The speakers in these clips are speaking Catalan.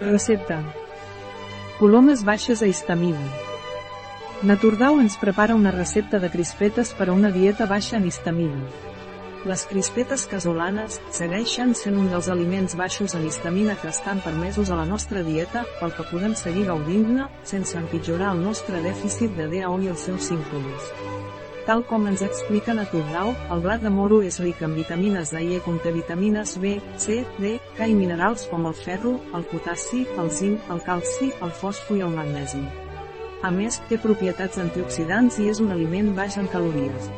Recepta. Colomes baixes a histamina. Naturdau ens prepara una recepta de crispetes per a una dieta baixa en histamina. Les crispetes casolanes segueixen sent un dels aliments baixos en histamina que estan permesos a la nostra dieta, pel que podem seguir gaudint-ne, sense empitjorar el nostre dèficit de DAO i els seus símptomes. Tal com ens explica Naturdau, el blat de moro és ric en vitamines A i E conté vitamines B, C, D, K i minerals com el ferro, el potassi, el zinc, el calci, el fòsfor i el magnesi. A més, té propietats antioxidants i és un aliment baix en calories.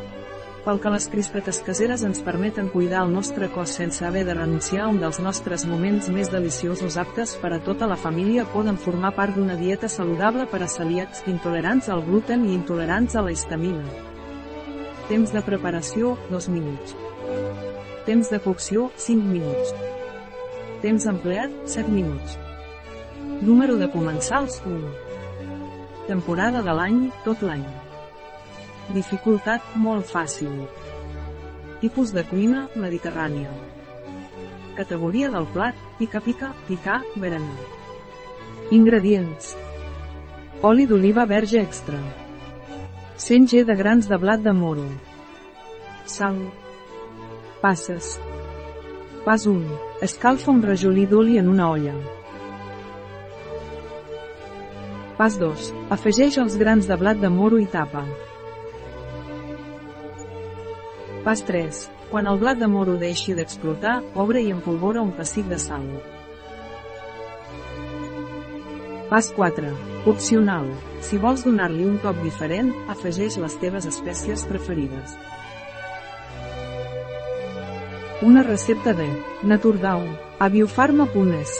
Pel que les crispetes caseres ens permeten cuidar el nostre cos sense haver de renunciar a un dels nostres moments més deliciosos aptes per a tota la família poden formar part d'una dieta saludable per a celíacs intolerants al gluten i intolerants a la histamina. Temps de preparació, 2 minuts. Temps de cocció, 5 minuts. Temps empleat, 7 minuts. Número de comensals, 1. Temporada de l'any, tot l'any. Dificultat, molt fàcil. Tipus de cuina, mediterrània. Categoria del plat, pica-pica, picar, berenar. Ingredients. Oli d'oliva verge extra. 100 g de grans de blat de moro. Sal. Passes. Pas 1. Escalfa un rajolí d'oli en una olla. Pas 2. Afegeix els grans de blat de moro i tapa. Pas 3. Quan el blat de moro deixi d'explotar, obre i empolvora un pessic de sal. Pas 4. Opcional. Si vols donar-li un toc diferent, afegeix les teves espècies preferides. Una recepta de Naturdau, a biofarma.es.